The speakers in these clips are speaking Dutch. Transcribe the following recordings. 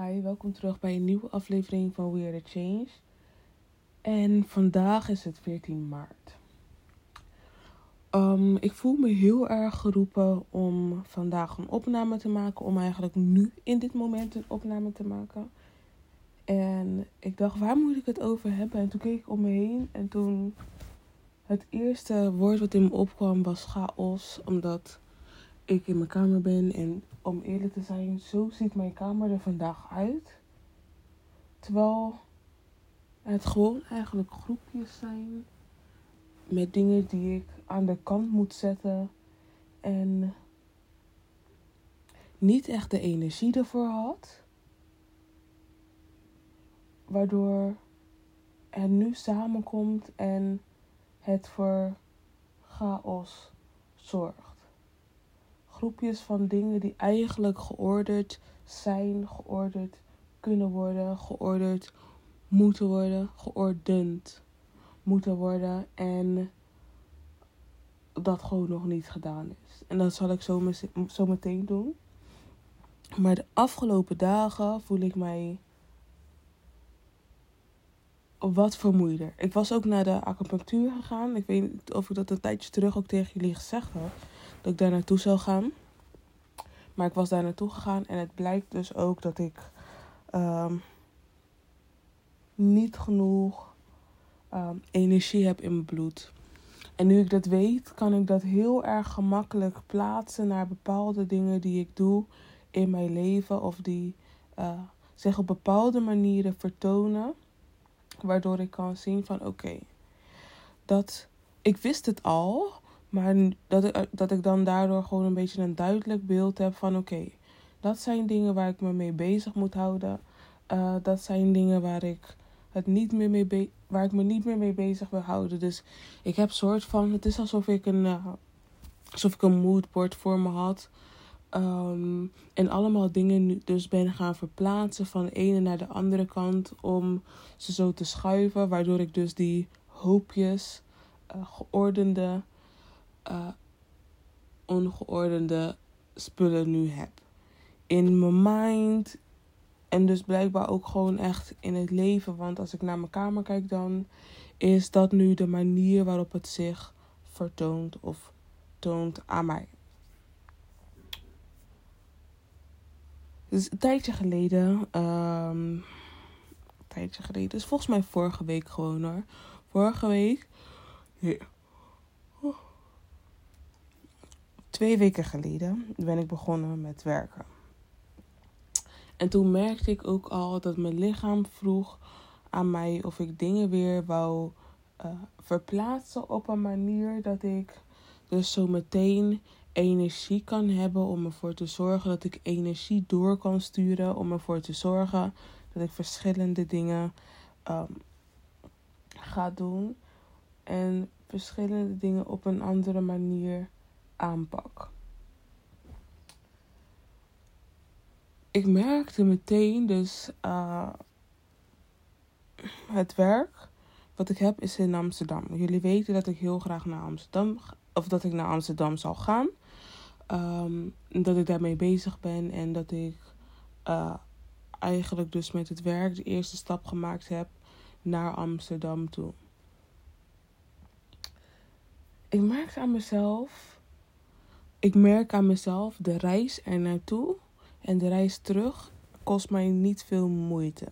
Hi, welkom terug bij een nieuwe aflevering van We Are The Change. En vandaag is het 14 maart. Um, ik voel me heel erg geroepen om vandaag een opname te maken. Om eigenlijk nu in dit moment een opname te maken. En ik dacht, waar moet ik het over hebben? En toen keek ik om me heen. En toen het eerste woord wat in me opkwam was chaos. Omdat ik in mijn kamer ben. En om eerlijk te zijn, zo ziet mijn kamer er vandaag uit. Terwijl het gewoon eigenlijk groepjes zijn. Met dingen die ik aan de kant moet zetten. En niet echt de energie ervoor had. Waardoor het nu samenkomt en het voor chaos zorgt groepjes van dingen die eigenlijk georderd zijn, georderd kunnen worden, georderd moeten worden, geordend moeten worden en dat gewoon nog niet gedaan is. En dat zal ik zo, zo meteen doen. Maar de afgelopen dagen voel ik mij wat vermoeider. Ik was ook naar de acupunctuur gegaan. Ik weet niet of ik dat een tijdje terug ook tegen jullie gezegd had dat ik daar naartoe zou gaan. Maar ik was daar naartoe gegaan en het blijkt dus ook dat ik um, niet genoeg um, energie heb in mijn bloed. En nu ik dat weet, kan ik dat heel erg gemakkelijk plaatsen naar bepaalde dingen die ik doe in mijn leven of die uh, zich op bepaalde manieren vertonen, waardoor ik kan zien van oké, dat ik wist het al, maar dat ik, dat ik dan daardoor gewoon een beetje een duidelijk beeld heb van oké, dat zijn dingen waar ik me mee bezig moet houden. Uh, dat zijn dingen waar ik het niet meer mee waar ik me niet meer mee bezig wil houden. Dus ik heb soort van, het is alsof ik een, uh, alsof ik een moodboard voor me had. Um, en allemaal dingen dus ben gaan verplaatsen van de ene naar de andere kant om ze zo te schuiven. Waardoor ik dus die hoopjes, uh, geordende uh, ongeordende spullen nu heb. In mijn mind en dus blijkbaar ook gewoon echt in het leven. Want als ik naar mijn kamer kijk, dan is dat nu de manier waarop het zich vertoont of toont aan mij. Dus een tijdje geleden, um, een tijdje geleden, dus volgens mij vorige week gewoon hoor. Vorige week, twee weken geleden ben ik begonnen met werken. En toen merkte ik ook al dat mijn lichaam vroeg aan mij of ik dingen weer wou uh, verplaatsen op een manier dat ik dus zo meteen energie kan hebben om ervoor te zorgen dat ik energie door kan sturen. Om ervoor te zorgen dat ik verschillende dingen um, ga doen. En verschillende dingen op een andere manier aanpak. Ik merkte meteen dus uh, het werk wat ik heb is in Amsterdam. Jullie weten dat ik heel graag naar Amsterdam of dat ik naar Amsterdam zal gaan. Um, dat ik daarmee bezig ben en dat ik uh, eigenlijk dus met het werk de eerste stap gemaakt heb naar Amsterdam toe. Ik merkte aan mezelf ik merk aan mezelf, de reis er naartoe en de reis terug kost mij niet veel moeite.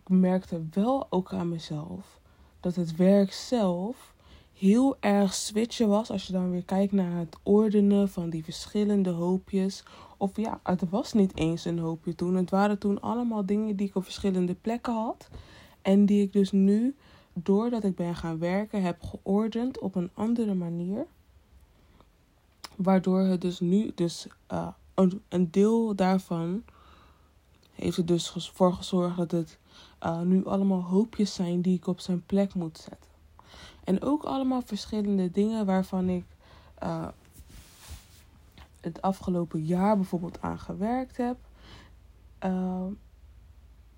Ik merkte wel ook aan mezelf dat het werk zelf heel erg switchen was. Als je dan weer kijkt naar het ordenen van die verschillende hoopjes. Of ja, het was niet eens een hoopje toen. Het waren toen allemaal dingen die ik op verschillende plekken had. En die ik dus nu, doordat ik ben gaan werken, heb geordend op een andere manier. Waardoor het dus nu, dus uh, een, een, deel daarvan heeft er dus voor gezorgd dat het uh, nu allemaal hoopjes zijn die ik op zijn plek moet zetten. En ook allemaal verschillende dingen waarvan ik uh, het afgelopen jaar bijvoorbeeld aan gewerkt heb.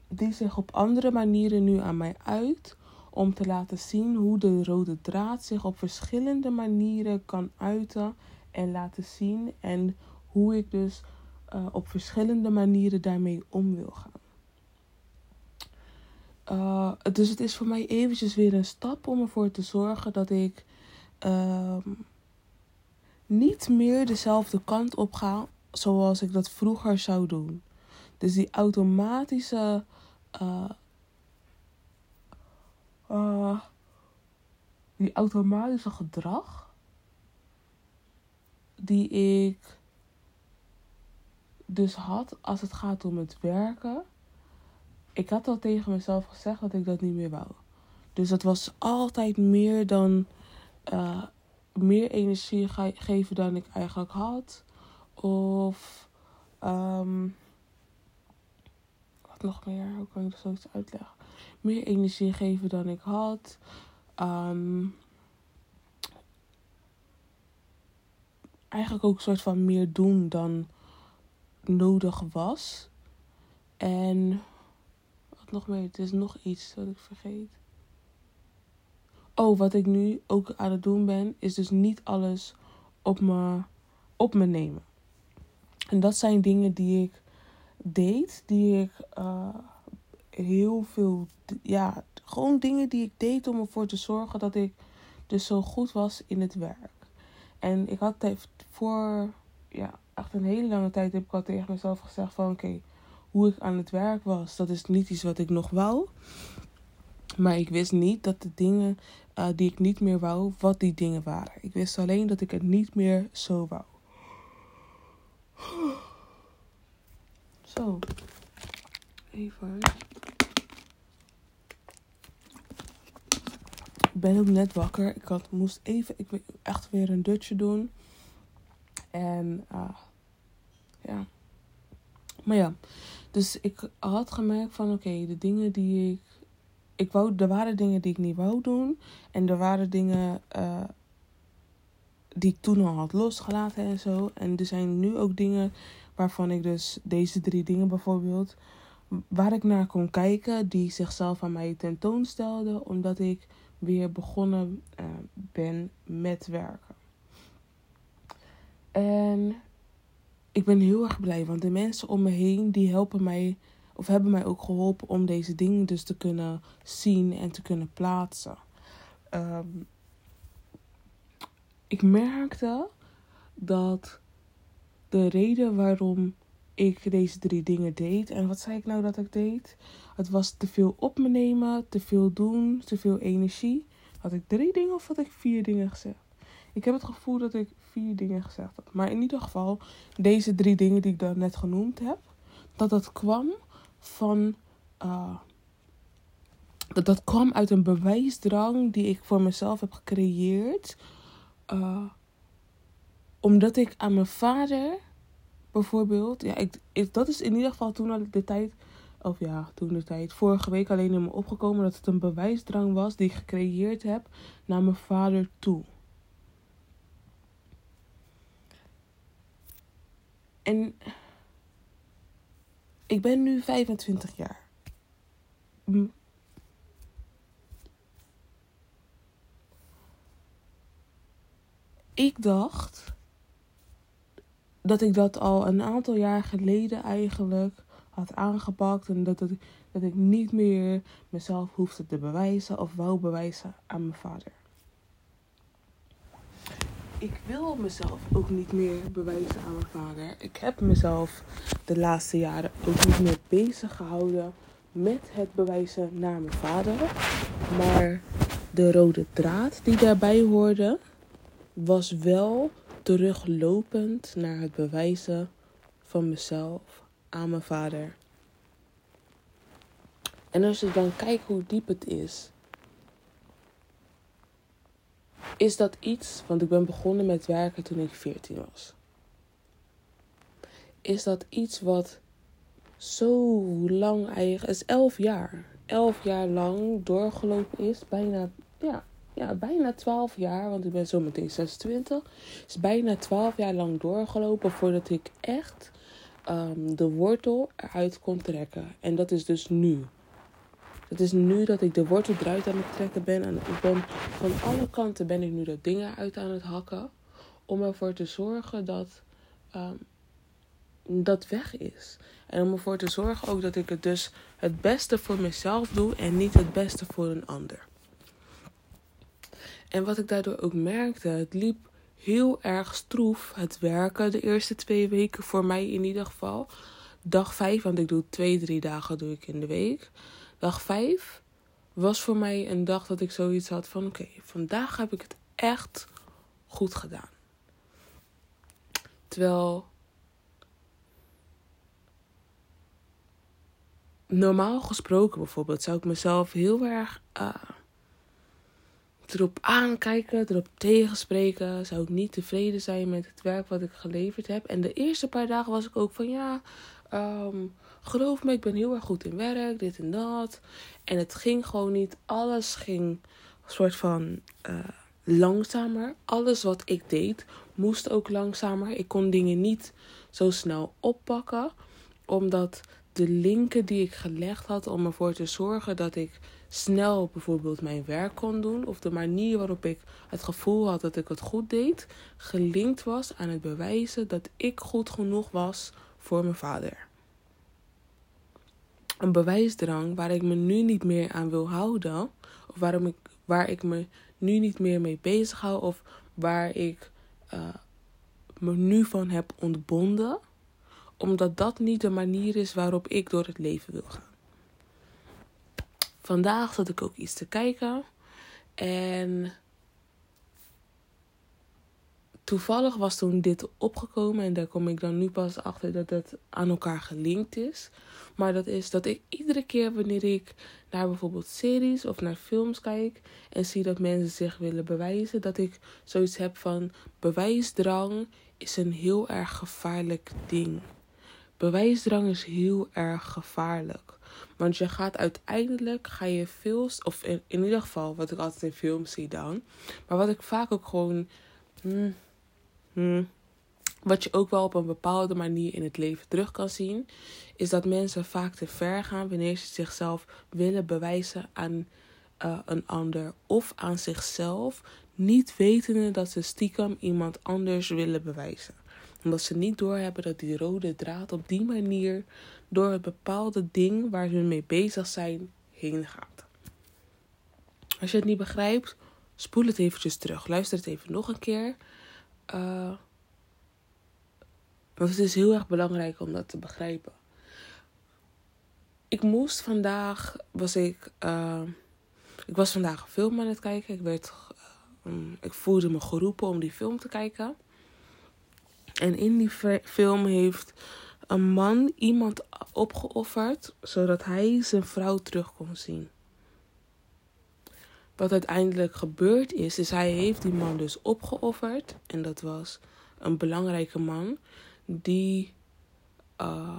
die zich op andere manieren nu aan mij uit. Om te laten zien hoe de rode draad zich op verschillende manieren kan uiten en laten zien. En hoe ik dus uh, op verschillende manieren daarmee om wil gaan. Uh, dus het is voor mij eventjes weer een stap om ervoor te zorgen dat ik uh, niet meer dezelfde kant op ga zoals ik dat vroeger zou doen. Dus die automatische uh, die automatische gedrag die ik dus had als het gaat om het werken. Ik had al tegen mezelf gezegd dat ik dat niet meer wou. Dus dat was altijd meer dan uh, meer energie geven dan ik eigenlijk had. Of um, wat nog meer? Hoe kan ik dat zoiets uitleggen? Meer energie geven dan ik had. Um, eigenlijk ook een soort van meer doen dan nodig was. En wat nog meer? Het is nog iets wat ik vergeet. Oh, wat ik nu ook aan het doen ben, is dus niet alles op me, op me nemen. En dat zijn dingen die ik deed, die ik uh, heel veel, ja, gewoon dingen die ik deed om ervoor te zorgen dat ik dus zo goed was in het werk. En ik had voor, ja, echt een hele lange tijd heb ik al tegen mezelf gezegd van oké, hoe ik aan het werk was, dat is niet iets wat ik nog wou. Maar ik wist niet dat de dingen uh, die ik niet meer wou, wat die dingen waren. Ik wist alleen dat ik het niet meer zo wou. Zo. Even. Ben ook net wakker. Ik had, moest even ik echt weer een dutje doen. En uh, ja. Maar ja. Dus ik had gemerkt van oké, de dingen die ik. Ik wou, er waren dingen die ik niet wou doen. En er waren dingen uh, die ik toen al had losgelaten en zo. En er zijn nu ook dingen waarvan ik dus deze drie dingen bijvoorbeeld. Waar ik naar kon kijken, die zichzelf aan mij tentoonstelden. Omdat ik weer begonnen uh, ben met werken. En ik ben heel erg blij, want de mensen om me heen die helpen mij of hebben mij ook geholpen om deze dingen dus te kunnen zien en te kunnen plaatsen. Um, ik merkte dat de reden waarom ik deze drie dingen deed. En wat zei ik nou dat ik deed? Het was te veel op me nemen, te veel doen, te veel energie. Had ik drie dingen of had ik vier dingen gezegd? Ik heb het gevoel dat ik vier dingen gezegd heb. Maar in ieder geval, deze drie dingen die ik dan net genoemd heb, dat dat kwam van. Uh, dat dat kwam uit een bewijsdrang die ik voor mezelf heb gecreëerd. Uh, omdat ik aan mijn vader bijvoorbeeld. Ja, ik, dat is in ieder geval toen de tijd. Of ja, toen de tijd. Vorige week alleen in me opgekomen dat het een bewijsdrang was die ik gecreëerd heb naar mijn vader toe. En ik ben nu 25 jaar. Ik dacht dat ik dat al een aantal jaar geleden eigenlijk had aangepakt. En dat, ik, dat ik niet meer mezelf hoefde te bewijzen of wou bewijzen aan mijn vader. Ik wil mezelf ook niet meer bewijzen aan mijn vader. Ik heb mezelf de laatste jaren ook niet meer bezig gehouden met het bewijzen naar mijn vader. Maar de rode draad die daarbij hoorde, was wel teruglopend naar het bewijzen van mezelf aan mijn vader. En als je dan kijkt hoe diep het is, is dat iets, want ik ben begonnen met werken toen ik 14 was. Is dat iets wat zo lang eigenlijk, is 11 jaar, 11 jaar lang doorgelopen is, bijna, ja, ja, bijna 12 jaar, want ik ben zo meteen 26. Is bijna 12 jaar lang doorgelopen voordat ik echt um, de wortel eruit kon trekken. En dat is dus nu. Het is nu dat ik de wortel eruit aan het trekken ben. En ik ben van alle kanten ben ik nu de dingen uit aan het hakken. Om ervoor te zorgen dat, um, dat weg is. En om ervoor te zorgen ook dat ik het dus het beste voor mezelf doe en niet het beste voor een ander. En wat ik daardoor ook merkte, het liep heel erg stroef, het werken de eerste twee weken, voor mij in ieder geval. Dag vijf, want ik doe twee, drie dagen doe ik in de week. Dag vijf was voor mij een dag dat ik zoiets had van oké, vandaag heb ik het echt goed gedaan. Terwijl normaal gesproken bijvoorbeeld zou ik mezelf heel erg uh, erop aankijken, erop tegenspreken. Zou ik niet tevreden zijn met het werk wat ik geleverd heb. En de eerste paar dagen was ik ook van ja, um, geloof me, ik ben heel erg goed in werk, dit en dat. En het ging gewoon niet. Alles ging een soort van uh, langzamer. Alles wat ik deed moest ook langzamer. Ik kon dingen niet zo snel oppakken, omdat de linken die ik gelegd had om ervoor te zorgen dat ik snel bijvoorbeeld mijn werk kon doen, of de manier waarop ik het gevoel had dat ik het goed deed, gelinkt was aan het bewijzen dat ik goed genoeg was voor mijn vader. Een bewijsdrang waar ik me nu niet meer aan wil houden, of waarom ik, waar ik me nu niet meer mee bezig hou, of waar ik uh, me nu van heb ontbonden omdat dat niet de manier is waarop ik door het leven wil gaan. Vandaag zat ik ook iets te kijken. En toevallig was toen dit opgekomen. En daar kom ik dan nu pas achter dat het aan elkaar gelinkt is. Maar dat is dat ik iedere keer wanneer ik naar bijvoorbeeld series of naar films kijk. En zie dat mensen zich willen bewijzen. Dat ik zoiets heb van bewijsdrang is een heel erg gevaarlijk ding. Bewijsdrang is heel erg gevaarlijk. Want je gaat uiteindelijk, ga je veel, of in, in, ieder geval wat ik altijd in films zie dan. Maar wat ik vaak ook gewoon, hmm, hmm, wat je ook wel op een bepaalde manier in het leven terug kan zien. Is dat mensen vaak te ver gaan wanneer ze zichzelf willen bewijzen aan uh, een ander of aan zichzelf. Niet wetende dat ze stiekem iemand anders willen bewijzen omdat ze niet doorhebben dat die rode draad op die manier door het bepaalde ding waar ze mee bezig zijn heen gaat. Als je het niet begrijpt, spoel het eventjes terug. Luister het even nog een keer. Uh, het is heel erg belangrijk om dat te begrijpen. Ik moest vandaag, was ik, uh, ik was vandaag een film aan het kijken. Ik werd, uh, ik voelde me geroepen om die film te kijken. En in die film heeft een man iemand opgeofferd zodat hij zijn vrouw terug kon zien. Wat uiteindelijk gebeurd is, is hij heeft die man dus opgeofferd. En dat was een belangrijke man. Die uh,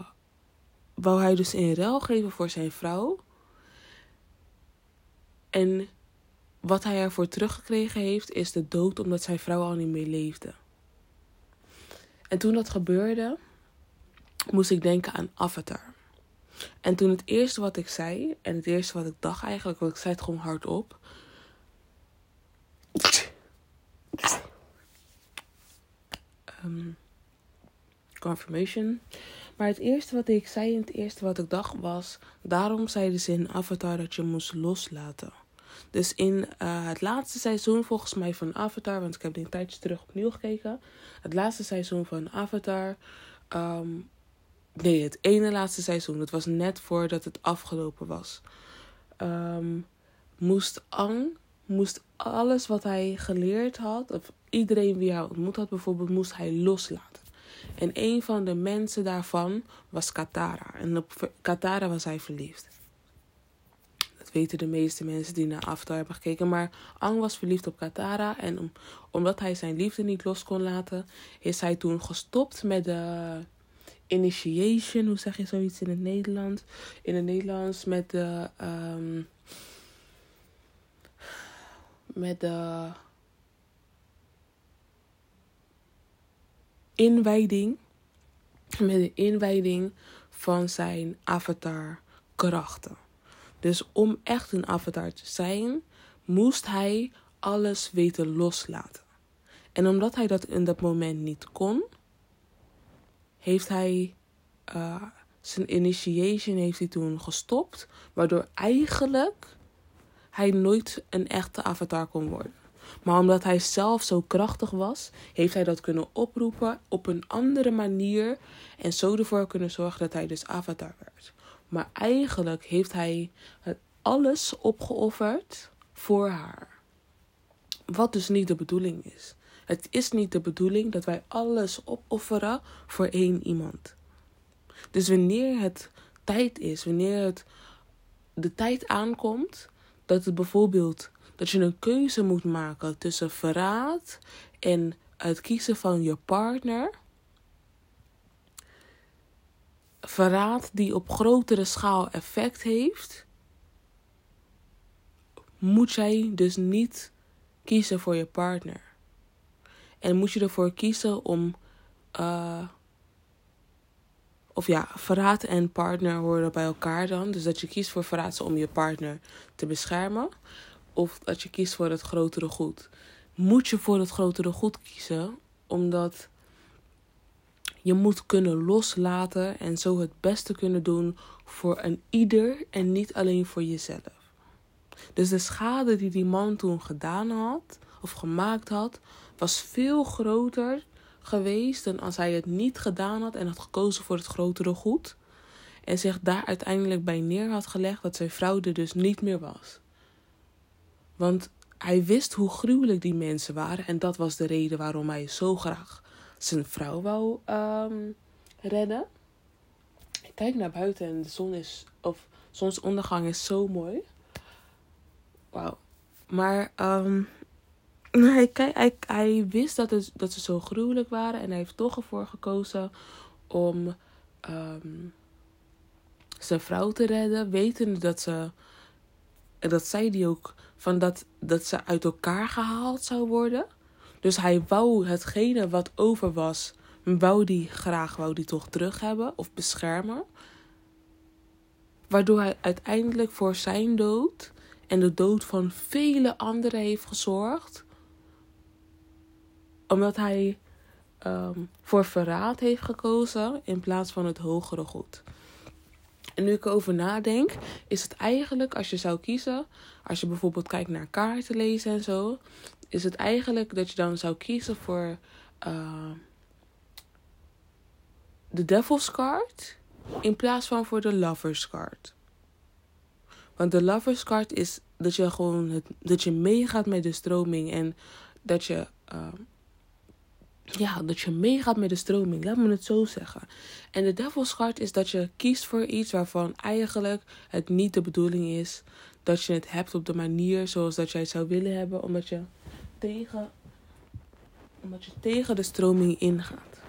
wou hij dus in ruil geven voor zijn vrouw. En wat hij ervoor teruggekregen heeft, is de dood omdat zijn vrouw al niet meer leefde. En toen dat gebeurde, moest ik denken aan Avatar. En toen het eerste wat ik zei, en het eerste wat ik dacht eigenlijk, want ik zei het gewoon hardop. Um, confirmation. Maar het eerste wat ik zei en het eerste wat ik dacht was: daarom zeiden ze in Avatar dat je moest loslaten. Dus in uh, het laatste seizoen, volgens mij van Avatar, want ik heb die een tijdje terug opnieuw gekeken. Het laatste seizoen van Avatar. Um, nee, het ene laatste seizoen. Dat was net voordat het afgelopen was. Um, moest Ang, moest alles wat hij geleerd had, of iedereen wie hij ontmoet had bijvoorbeeld, moest hij loslaten. En een van de mensen daarvan was Katara. En op Katara was hij verliefd weten de meeste mensen die naar Avatar hebben gekeken. Maar Ang was verliefd op Katara. En omdat hij zijn liefde niet los kon laten, is hij toen gestopt met de initiation. Hoe zeg je zoiets in het Nederlands? In het Nederlands met de. Um, met de. Inwijding. Met de inwijding van zijn avatar krachten. Dus om echt een avatar te zijn, moest hij alles weten loslaten. En omdat hij dat in dat moment niet kon, heeft hij uh, zijn initiation heeft hij toen gestopt. Waardoor eigenlijk hij nooit een echte avatar kon worden. Maar omdat hij zelf zo krachtig was, heeft hij dat kunnen oproepen op een andere manier. En zo ervoor kunnen zorgen dat hij dus avatar werd. Maar eigenlijk heeft hij alles opgeofferd voor haar. Wat dus niet de bedoeling is. Het is niet de bedoeling dat wij alles opofferen voor één iemand. Dus wanneer het tijd is, wanneer het de tijd aankomt, dat het bijvoorbeeld dat je een keuze moet maken tussen verraad en het kiezen van je partner. Verraad die op grotere schaal effect heeft, moet jij dus niet kiezen voor je partner. En moet je ervoor kiezen om. Uh, of ja, verraad en partner horen bij elkaar dan. Dus dat je kiest voor verraad om je partner te beschermen. Of dat je kiest voor het grotere goed. Moet je voor het grotere goed kiezen, omdat je moet kunnen loslaten en zo het beste kunnen doen voor een ieder en niet alleen voor jezelf. Dus de schade die die man toen gedaan had, of gemaakt had, was veel groter geweest dan als hij het niet gedaan had en had gekozen voor het grotere goed. En zich daar uiteindelijk bij neer had gelegd dat zijn er dus niet meer was. Want hij wist hoe gruwelijk die mensen waren en dat was de reden waarom hij zo graag zijn vrouw wou um, redden. Ik kijk naar buiten en de zon is, of zonsondergang is zo mooi. Wauw. Maar um, hij, hij, hij wist dat, het, dat ze zo gruwelijk waren en hij heeft toch ervoor gekozen om um, zijn vrouw te redden, wetende dat ze, en dat zei hij ook, van dat, dat ze uit elkaar gehaald zou worden. Dus hij wou hetgene wat over was, wou die graag, wou die toch terug hebben of beschermen. Waardoor hij uiteindelijk voor zijn dood en de dood van vele anderen heeft gezorgd omdat hij um, voor verraad heeft gekozen in plaats van het hogere goed. En nu ik erover nadenk, is het eigenlijk als je zou kiezen, als je bijvoorbeeld kijkt naar kaarten lezen en zo, is het eigenlijk dat je dan zou kiezen voor uh, de Devil's Card in plaats van voor de Lover's Card. Want de Lover's Card is dat je gewoon het, dat je meegaat met de stroming en dat je uh, ja, dat je meegaat met de stroming. Laat me het zo zeggen. En de devil's card is dat je kiest voor iets waarvan eigenlijk het niet de bedoeling is dat je het hebt op de manier zoals dat jij het zou willen hebben, omdat je tegen, omdat je tegen de stroming ingaat.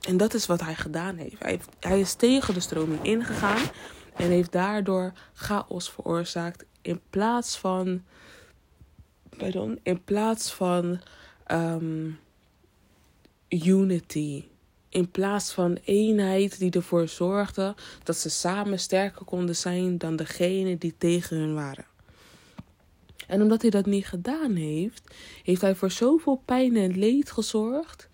En dat is wat hij gedaan heeft. Hij, hij is tegen de stroming ingegaan en heeft daardoor chaos veroorzaakt in plaats van, pardon, in plaats van um, unity. In plaats van eenheid die ervoor zorgde dat ze samen sterker konden zijn dan degene die tegen hun waren. En omdat hij dat niet gedaan heeft, heeft hij voor zoveel pijn en leed gezorgd,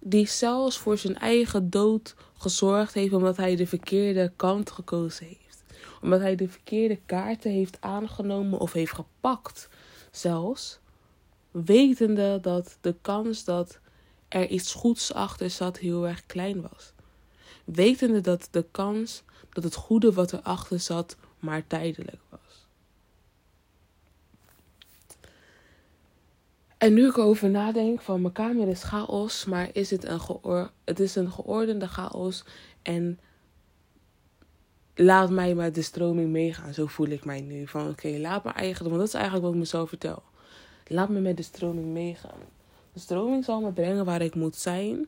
die zelfs voor zijn eigen dood gezorgd heeft omdat hij de verkeerde kant gekozen heeft. Omdat hij de verkeerde kaarten heeft aangenomen of heeft gepakt, zelfs wetende dat de kans dat er iets goeds achter zat heel erg klein was. Wetende dat de kans dat het goede wat erachter zat maar tijdelijk was. En nu ik erover nadenk van mijn kamer is chaos, maar is het een, geor het is een geordende chaos en laat mij met de stroming meegaan. Zo voel ik mij nu. Van oké, laat me eigenlijk, want dat is eigenlijk wat ik mezelf vertel. Laat me met de stroming meegaan. De stroming zal me brengen waar ik moet zijn.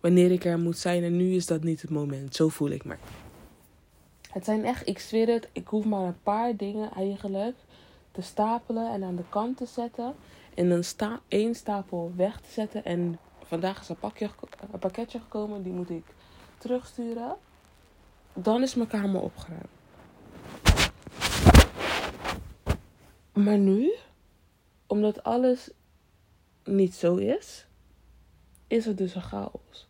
Wanneer ik er moet zijn. En nu is dat niet het moment. Zo voel ik me. Het zijn echt, ik zweer het, ik hoef maar een paar dingen eigenlijk te stapelen en aan de kant te zetten. En een sta één stapel weg te zetten. En vandaag is een, pakje, een pakketje gekomen, die moet ik terugsturen. Dan is mijn kamer opgeruimd. Maar nu, omdat alles niet zo is, is het dus een chaos.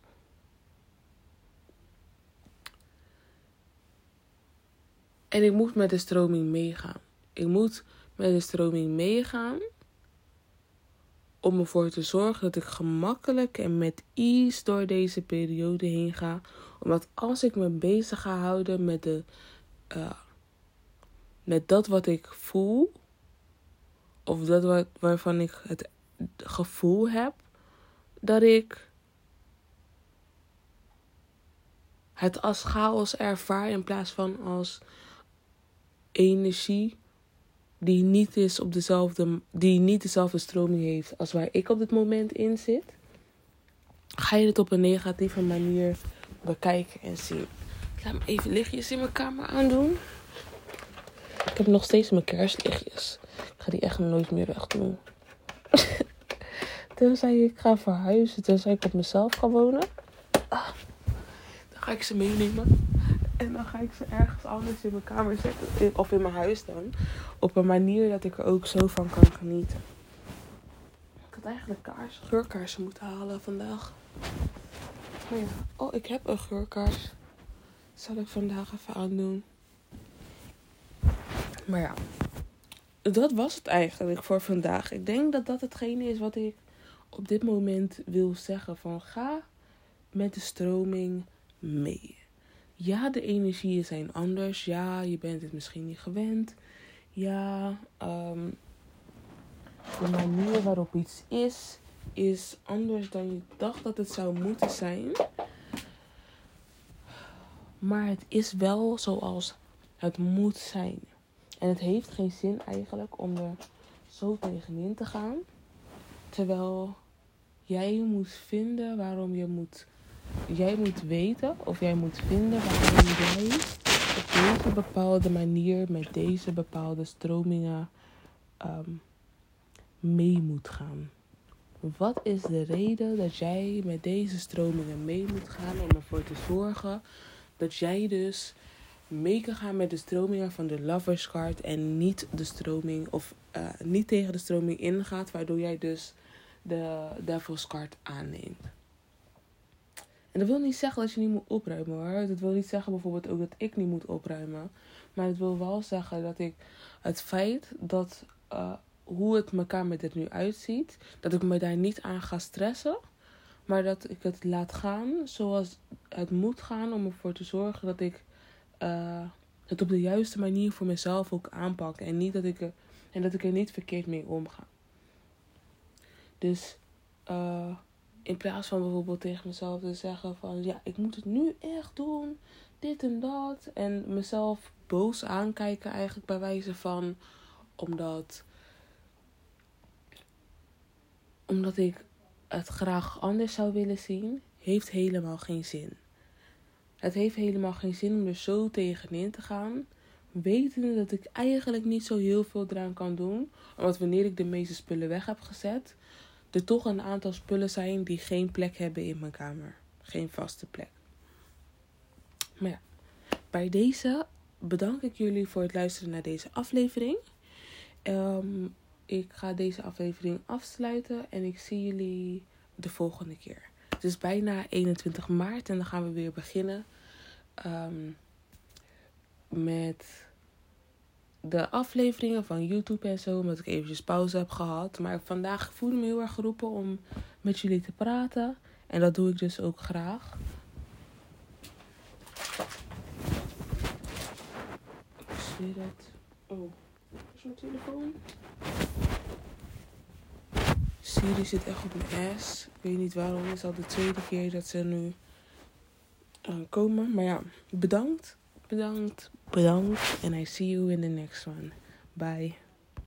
En ik moet met de stroming meegaan. Ik moet met de stroming meegaan om ervoor te zorgen dat ik gemakkelijk en met ease door deze periode heen ga. Omdat als ik me bezig ga houden met, de, uh, met dat wat ik voel, of dat wat, waarvan ik het gevoel heb dat ik het als chaos ervaar in plaats van als energie die niet, is op dezelfde, die niet dezelfde stroming heeft als waar ik op dit moment in zit, ga je het op een negatieve manier bekijken en zien. Laat me even lichtjes in mijn kamer aandoen. Ik heb nog steeds mijn kerstlichtjes. Ik ga die echt nooit meer weg doen. tenzij ik ga verhuizen, tenzij ik op mezelf ga wonen. Ah, dan ga ik ze meenemen. En dan ga ik ze ergens anders in mijn kamer zetten. Of in mijn huis dan. Op een manier dat ik er ook zo van kan genieten. Ik had eigenlijk kaars, geurkaarsen moeten halen vandaag. Oh, ik heb een geurkaars. Zal ik vandaag even aandoen. Maar ja, dat was het eigenlijk voor vandaag. Ik denk dat dat hetgene is wat ik op dit moment wil zeggen. Van ga met de stroming mee. Ja, de energieën zijn anders. Ja, je bent het misschien niet gewend. Ja, um, de manier waarop iets is, is anders dan je dacht dat het zou moeten zijn. Maar het is wel zoals het moet zijn. En het heeft geen zin eigenlijk om er zo tegenin te gaan. Terwijl jij moet vinden waarom je moet jij moet weten of jij moet vinden waarom jij op deze bepaalde manier met deze bepaalde stromingen um, mee moet gaan. Wat is de reden dat jij met deze stromingen mee moet gaan om ervoor te zorgen dat jij dus mee kan gaan met de stromingen van de lovers card en niet de stroming of uh, niet tegen de stroming ingaat, waardoor jij dus de devil's card aanneemt. En dat wil niet zeggen dat je niet moet opruimen hoor. Dat wil niet zeggen bijvoorbeeld ook dat ik niet moet opruimen. Maar het wil wel zeggen dat ik het feit dat uh, hoe het mijn kamer er nu uitziet, dat ik me daar niet aan ga stressen. Maar dat ik het laat gaan zoals het moet gaan om ervoor te zorgen dat ik uh, het op de juiste manier voor mezelf ook aanpak. En, niet dat ik er, en dat ik er niet verkeerd mee omga. Dus uh, in plaats van bijvoorbeeld tegen mezelf te zeggen van ja, ik moet het nu echt doen, dit en dat. En mezelf boos aankijken eigenlijk bij wijze van omdat, omdat ik het graag anders zou willen zien, heeft helemaal geen zin. Het heeft helemaal geen zin om er zo tegenin te gaan. Wetende dat ik eigenlijk niet zo heel veel eraan kan doen. Omdat wanneer ik de meeste spullen weg heb gezet, er toch een aantal spullen zijn die geen plek hebben in mijn kamer. Geen vaste plek. Maar ja, bij deze bedank ik jullie voor het luisteren naar deze aflevering. Um, ik ga deze aflevering afsluiten en ik zie jullie de volgende keer. Het is bijna 21 maart en dan gaan we weer beginnen um, met de afleveringen van YouTube en zo, omdat ik eventjes pauze heb gehad. Maar vandaag voelde me heel erg geroepen om met jullie te praten. En dat doe ik dus ook graag. Ik zie dat. Oh, is mijn telefoon? Siri zit echt op mijn ass. Ik weet niet waarom. Het is al de tweede keer dat ze nu komen. Maar ja, bedankt bedankt, bedankt. And I see you in the next one. Bye.